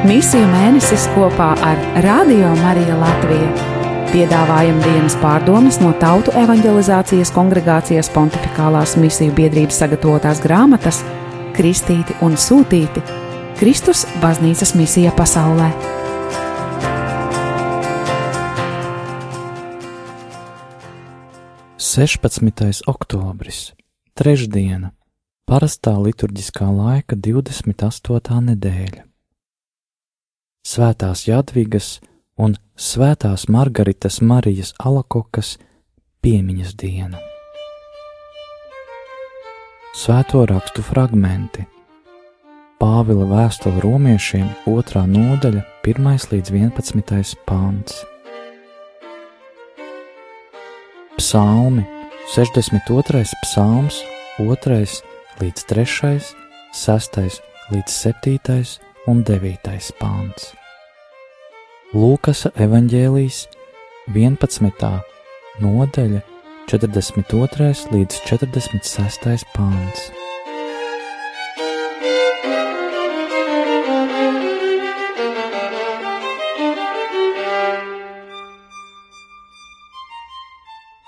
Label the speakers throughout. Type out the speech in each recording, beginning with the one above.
Speaker 1: Misiju mēnesis kopā ar Radio Mariju Latviju. Piedāvājam dienas pārdomas no Tautu evanģelizācijas kongregācijas pontificālās misiju biedrības sagatavotās grāmatas Kristīti un Sūtīti - Kristus baznīcas misija pasaulē.
Speaker 2: Sešpadsmitais oktobris, trešdiena, parastā liturģiskā laika 28. nedēļa. Svētās Jadvigas un Svētās Margaritas Marijas Alakokas piemiņas diena. Svēto rakstu fragmenti Pāvila vēstule romiešiem, 2. nodaļa, 1 līdz 11. pāns. Psalmi 62. psalms, 2. līdz 3., 6. līdz 7. Un 9. pāns. Lūkasa evanģēlijas 11. nodaļa, 42. līdz 46. pāns.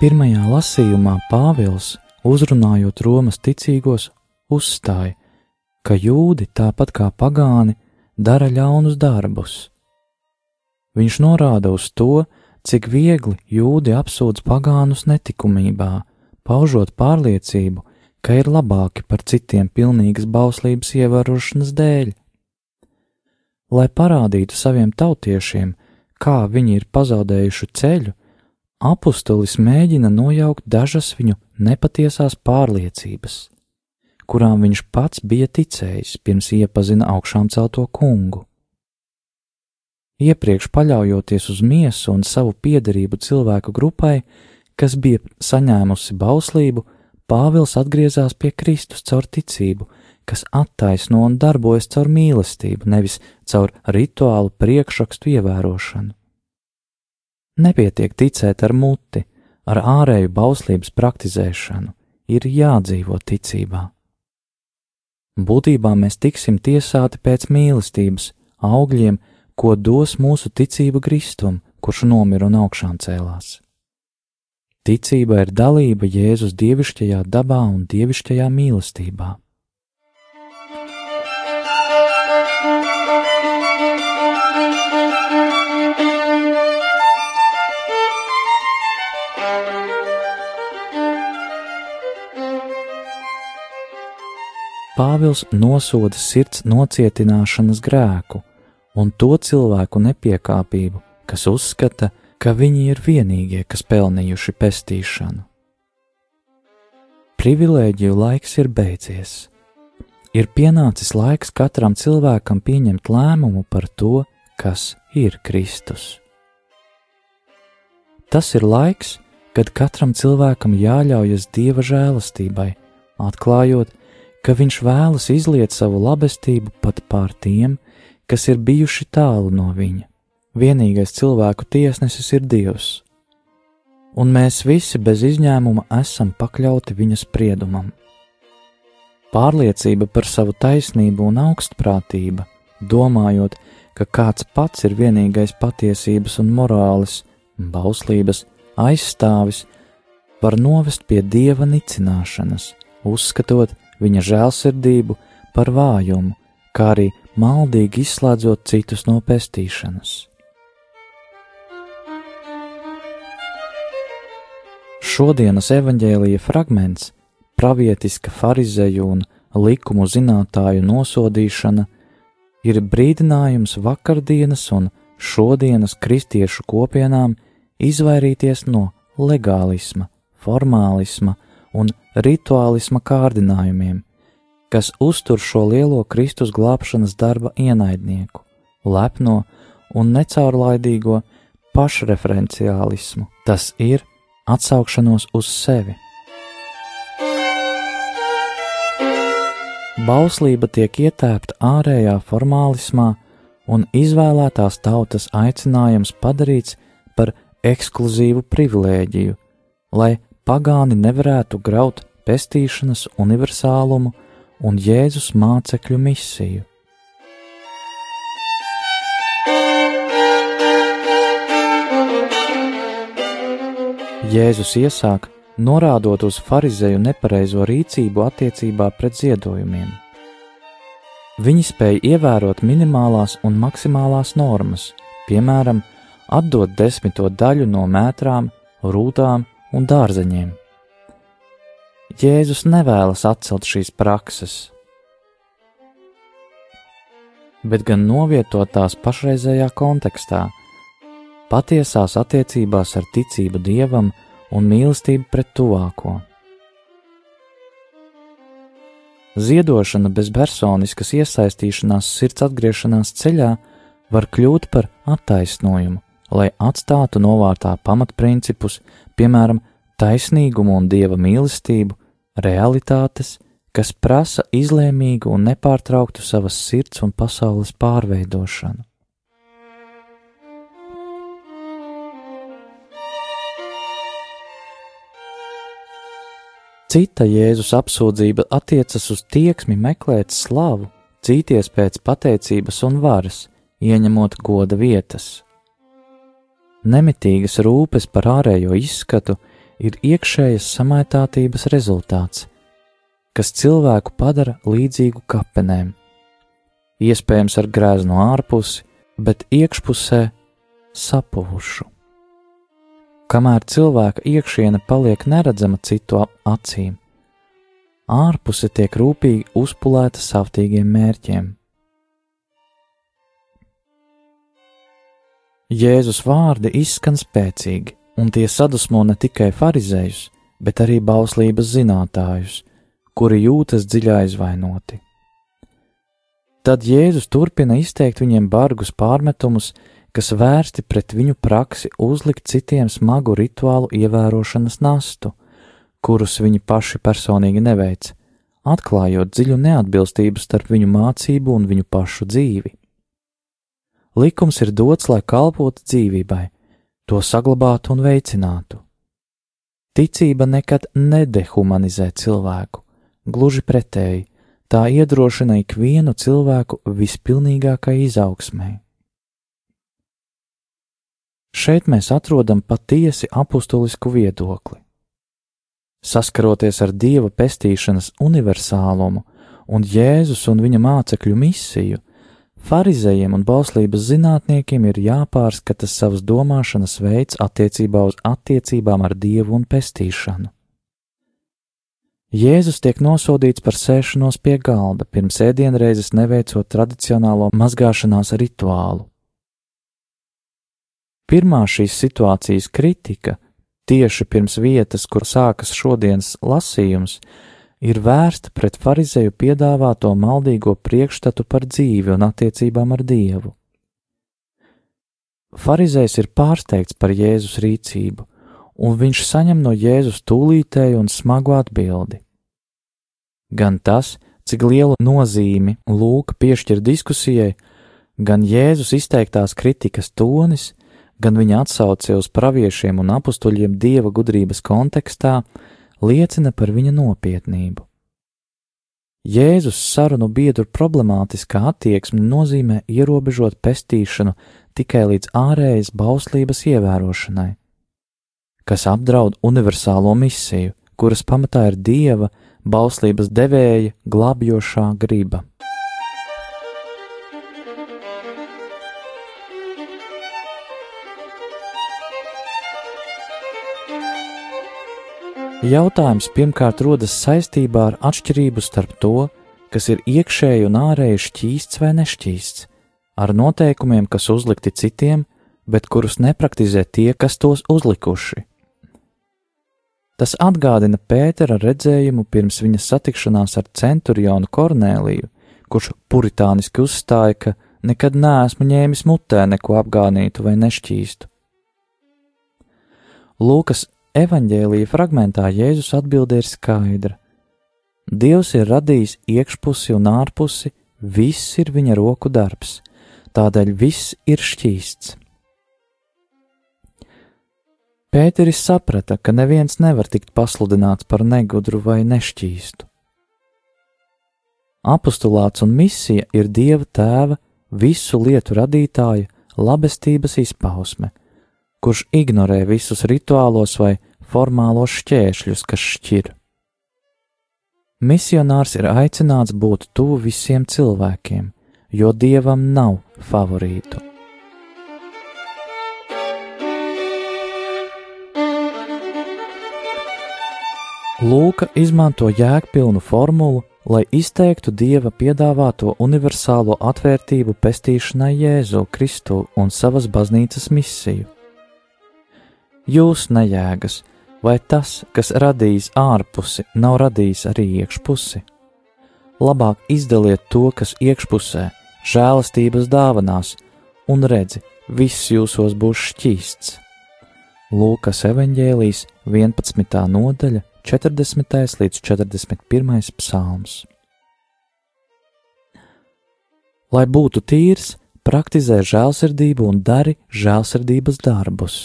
Speaker 2: Pirmajā lasījumā Pāvils, uzrunājot Romas ticīgos, uzstāja, ka jūdi tāpat kā pagāni dara ļaunus darbus. Viņš norāda uz to, cik viegli jūdi apsūdz pagānus netikumībā, paužot pārliecību, ka ir labāki par citiem pilnīgas bauslības ievērošanas dēļ. Lai parādītu saviem tautiešiem, kā viņi ir pazaudējuši ceļu, apustulis mēģina nojaukt dažas viņu nepatiesās pārliecības, kurām viņš pats bija ticējis pirms iepazina augšām celto kungu. Iepriekš paļaujoties uz miesu un savu piederību cilvēku grupai, kas bija saņēmusi bauslību, Pāvils atgriezās pie Kristus caur ticību, kas attaisno un darbojas caur mīlestību, nevis caur rituālu priekšrakstu ievērošanu. Nepietiek ticēt ar muti, ar ārēju bauslības praktizēšanu, ir jādzīvo ticībā. Būtībā mēs tiksim tiesāti pēc mīlestības, augļiem, ko dos mūsu ticība Kristum, kurš nomira un augšām cēlās. Ticība ir dalība Jēzus dievišķajā dabā un dievišķajā mīlestībā. Pāvils nosoda sirds nocietināšanas grēku un to cilvēku nepiekāpību, kas uzskata, ka viņi ir vienīgie, kas pelnījuši pestīšanu. Privilēģiju laiks ir beidzies. Ir pienācis laiks katram cilvēkam pieņemt lēmumu par to, kas ir Kristus. Tas ir laiks, kad katram cilvēkam jāļaujas dieva žēlastībai, atklājot, ka viņš vēlas izliet savu labestību pat pār tiem, kas ir bijuši tālu no viņa. Vienīgais cilvēku tiesnesis ir Dievs, un mēs visi bez izņēmuma esam pakļauti viņa spriedumam. Pārliecība par savu taisnību un augstprātība, domājot, ka kāds pats ir vienīgais patiesības un morāles, bauslības aizstāvis, var novest pie dieva nicināšanas, uzskatot viņa žēlsirdību par vājumu, kā arī maldīgi izslēdzot citus no pestīšanas. Šodienas evaņģēlīja fragments, pravietiska farizeju un likumu zinātāju nosodīšana, ir brīdinājums vakardienas un šodienas kristiešu kopienām izvairīties no legālisma, formālisma un rituālisma kārdinājumiem, kas uztur šo lielo Kristus glābšanas darba ienaidnieku, lepno un necaurlaidīgo pašreferenciālismu, tas ir atsaukšanos uz sevi. Bauslība tiek ietēpta ārējā formālismā, un izvēlētās tautas aicinājums padarīts par ekskluzīvu privilēģiju, lai pagāni nevarētu graut pestīšanas universālumu un Jēzus mācekļu misiju. Jēzus iesāk, norādot uz farizēju nepareizo rīcību attiecībā pret ziedojumiem. Viņi spēja ievērot minimālās un maksimālās normas, piemēram, atdot desmito daļu no mētrām, rūtām un dārzeņiem. Jēzus nevēlas atcelt šīs prakses, bet gan novietot tās pašreizējā kontekstā, patiesās attiecībās ar ticību dievam un mīlestību pret tuvāko. Ziedošana bez personiskas iesaistīšanās sirds atgriešanās ceļā var kļūt par attaisnojumu, lai atstātu novārtā pamatprincipus, piemēram, taisnīgumu un dieva mīlestību, realitātes, kas prasa izlēmīgu un nepārtrauktu savas sirds un pasaules pārveidošanu. Cita Jēzus apsūdzība attiecas uz tieksmi meklēt slavu, cīties pēc pateicības un varas, ieņemot goda vietas. Nemitīgas rūpes par ārējo izskatu ir iekšējas samaitātības rezultāts, kas cilvēku padara līdzīgu kapenēm, iespējams ar grēznu ārpusi, bet iekšpusē sapuvušu kamēr cilvēka iekšiene paliek neredzama citu acīm. Ārpuse tiek rūpīgi uzpulēta savtīgiem mērķiem. Jēzus vārdi izskan spēcīgi, un tie sadusmo ne tikai farizējus, bet arī bauslības zinātājus, kuri jūtas dziļi aizvainoti. Tad Jēzus turpina izteikt viņiem bargus pārmetumus, kas vērsti pret viņu praksi uzlikt citiem smagu rituālu ievērošanas nastu, kurus viņi paši personīgi neveic, atklājot dziļu neatbilstību starp viņu mācību un viņu pašu dzīvi. Likums ir dots, lai kalpotu dzīvībai, to saglabātu un veicinātu. Ticība nekad nedehumanizē cilvēku, gluži pretēji, tā iedrošina ikvienu cilvēku vispilnīgākai izaugsmai. Šeit mēs atrodam patiesi apustulisku viedokli. Saskaroties ar dieva pestīšanas universālumu un Jēzus un viņa mācekļu misiju, farizējiem un bauslības zinātniekiem ir jāpārskata savas domāšanas veids attiecībā uz attiecībām ar dievu un pestīšanu. Jēzus tiek nosodīts par sēšanos pie galda, pirms ēdienreizes neveicot tradicionālo mazgāšanās rituālu. Pirmā šīs situācijas kritika, tieši pirms vietas, kur sākas šodienas lasījums, ir vērsta pret farizēju piedāvāto maldīgo priekšstatu par dzīvi un attiecībām ar Dievu. Pharizējs ir pārsteigts par Jēzus rīcību, un viņš saņem no Jēzus tūlītēju un smagu atbildi. Gan tas, cik lielu nozīmi Lūka piešķir diskusijai, gan Jēzus izteiktās kritikas tonis gan viņa atsauce uz praviešiem un apstuļiem dieva gudrības kontekstā liecina par viņa nopietnību. Jēzus sarunu biedru problemātiskā attieksme nozīmē ierobežot pestīšanu tikai līdz ārējas bauslības ievērošanai, kas apdraud universālo misiju, kuras pamatā ir dieva bauslības devēja glābjošā griba. Jautājums pirmkārt rodas saistībā ar atšķirību starp to, kas ir iekšēji un ārēji šķīsts vai nešķīsts, ar noteikumiem, kas uzlikti citiem, bet kurus nepraktizē tie, kas tos uzlikuši. Tas atgādina Pētera redzējumu pirms viņa satikšanās ar centurionu Kornēliju, kurš puritāniski uzstāja, ka nekad neesmu ņēmis mutē neko apgānītu vai nešķīstu. Lūkas Evanģēlīja fragmentā Jēzus atbilde ir skaidra. Dievs ir radījis iekšpusi un ārpusi, viss ir viņa roku darbs, tādēļ viss ir šķīsts. Pēteris saprata, ka neviens nevar tikt pasludināts par negudru vai nešķīstu. Apostulāts un misija ir Dieva tēva, visu lietu radītāja labestības izpausme – kurš ignorē visus rituālos vai formālos šķēršļus, kas šķir. Misionārs ir aicināts būt tuvu visiem cilvēkiem, jo dievam nav favorītu. Lūka izmanto jēgpilnu formulu, lai izteiktu dieva piedāvāto universālo atvērtību pestīšanai Jēzu Kristu un savas baznīcas misiju. Jūs nejēgas, vai tas, kas radījis ārpusi, nav radījis arī iekšpusi? Labāk izdaliet to, kas iekšpusē, žēlastības dāvanās, un redzi, viss jūsos būs šķīsts. Lūkas evanģēlijas 11. nodaļa, 40. līdz 41. psalms. Lai būtu tīrs, praktizē žēlsirdību un dari žēlsirdības darbus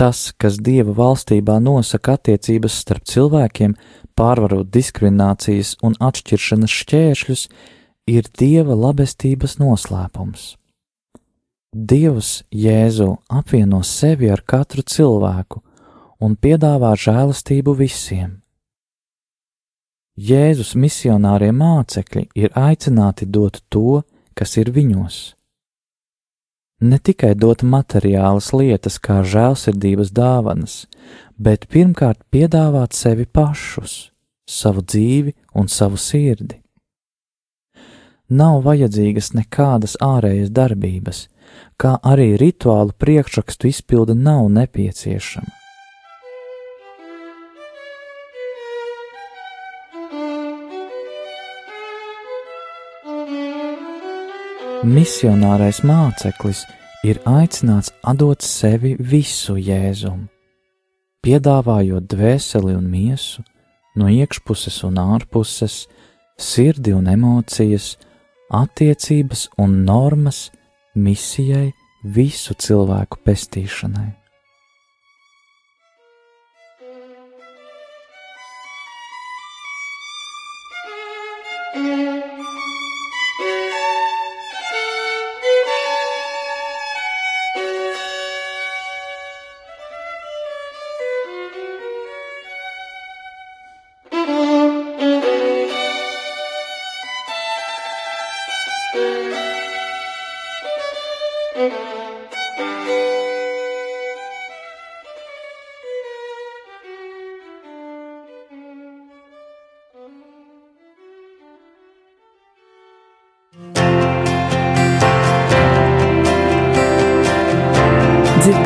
Speaker 2: tas, kas Dieva valstībā nosaka attiecības starp cilvēkiem, pārvarot diskriminācijas un atšķiršanas šķēršļus, ir Dieva labestības noslēpums. Dievs Jēzu apvieno sevi ar katru cilvēku un piedāvā žēlastību visiem. Jēzus misionārie mācekļi ir aicināti dot to, kas ir viņos ne tikai dot materiālas lietas kā žēlsirdības dāvanas, bet pirmkārt piedāvāt sevi pašus, savu dzīvi un savu sirdi. Nav vajadzīgas nekādas ārējas darbības, kā arī rituālu priekšrakstu izpilde nav nepieciešama. Misionārais māceklis ir aicināts atdot sevi visu jēzumu, piedāvājot dvēseli un miesu, no iekšpuses un ārpuses, sirdi un emocijas, attiecības un normas misijai visu cilvēku pestīšanai.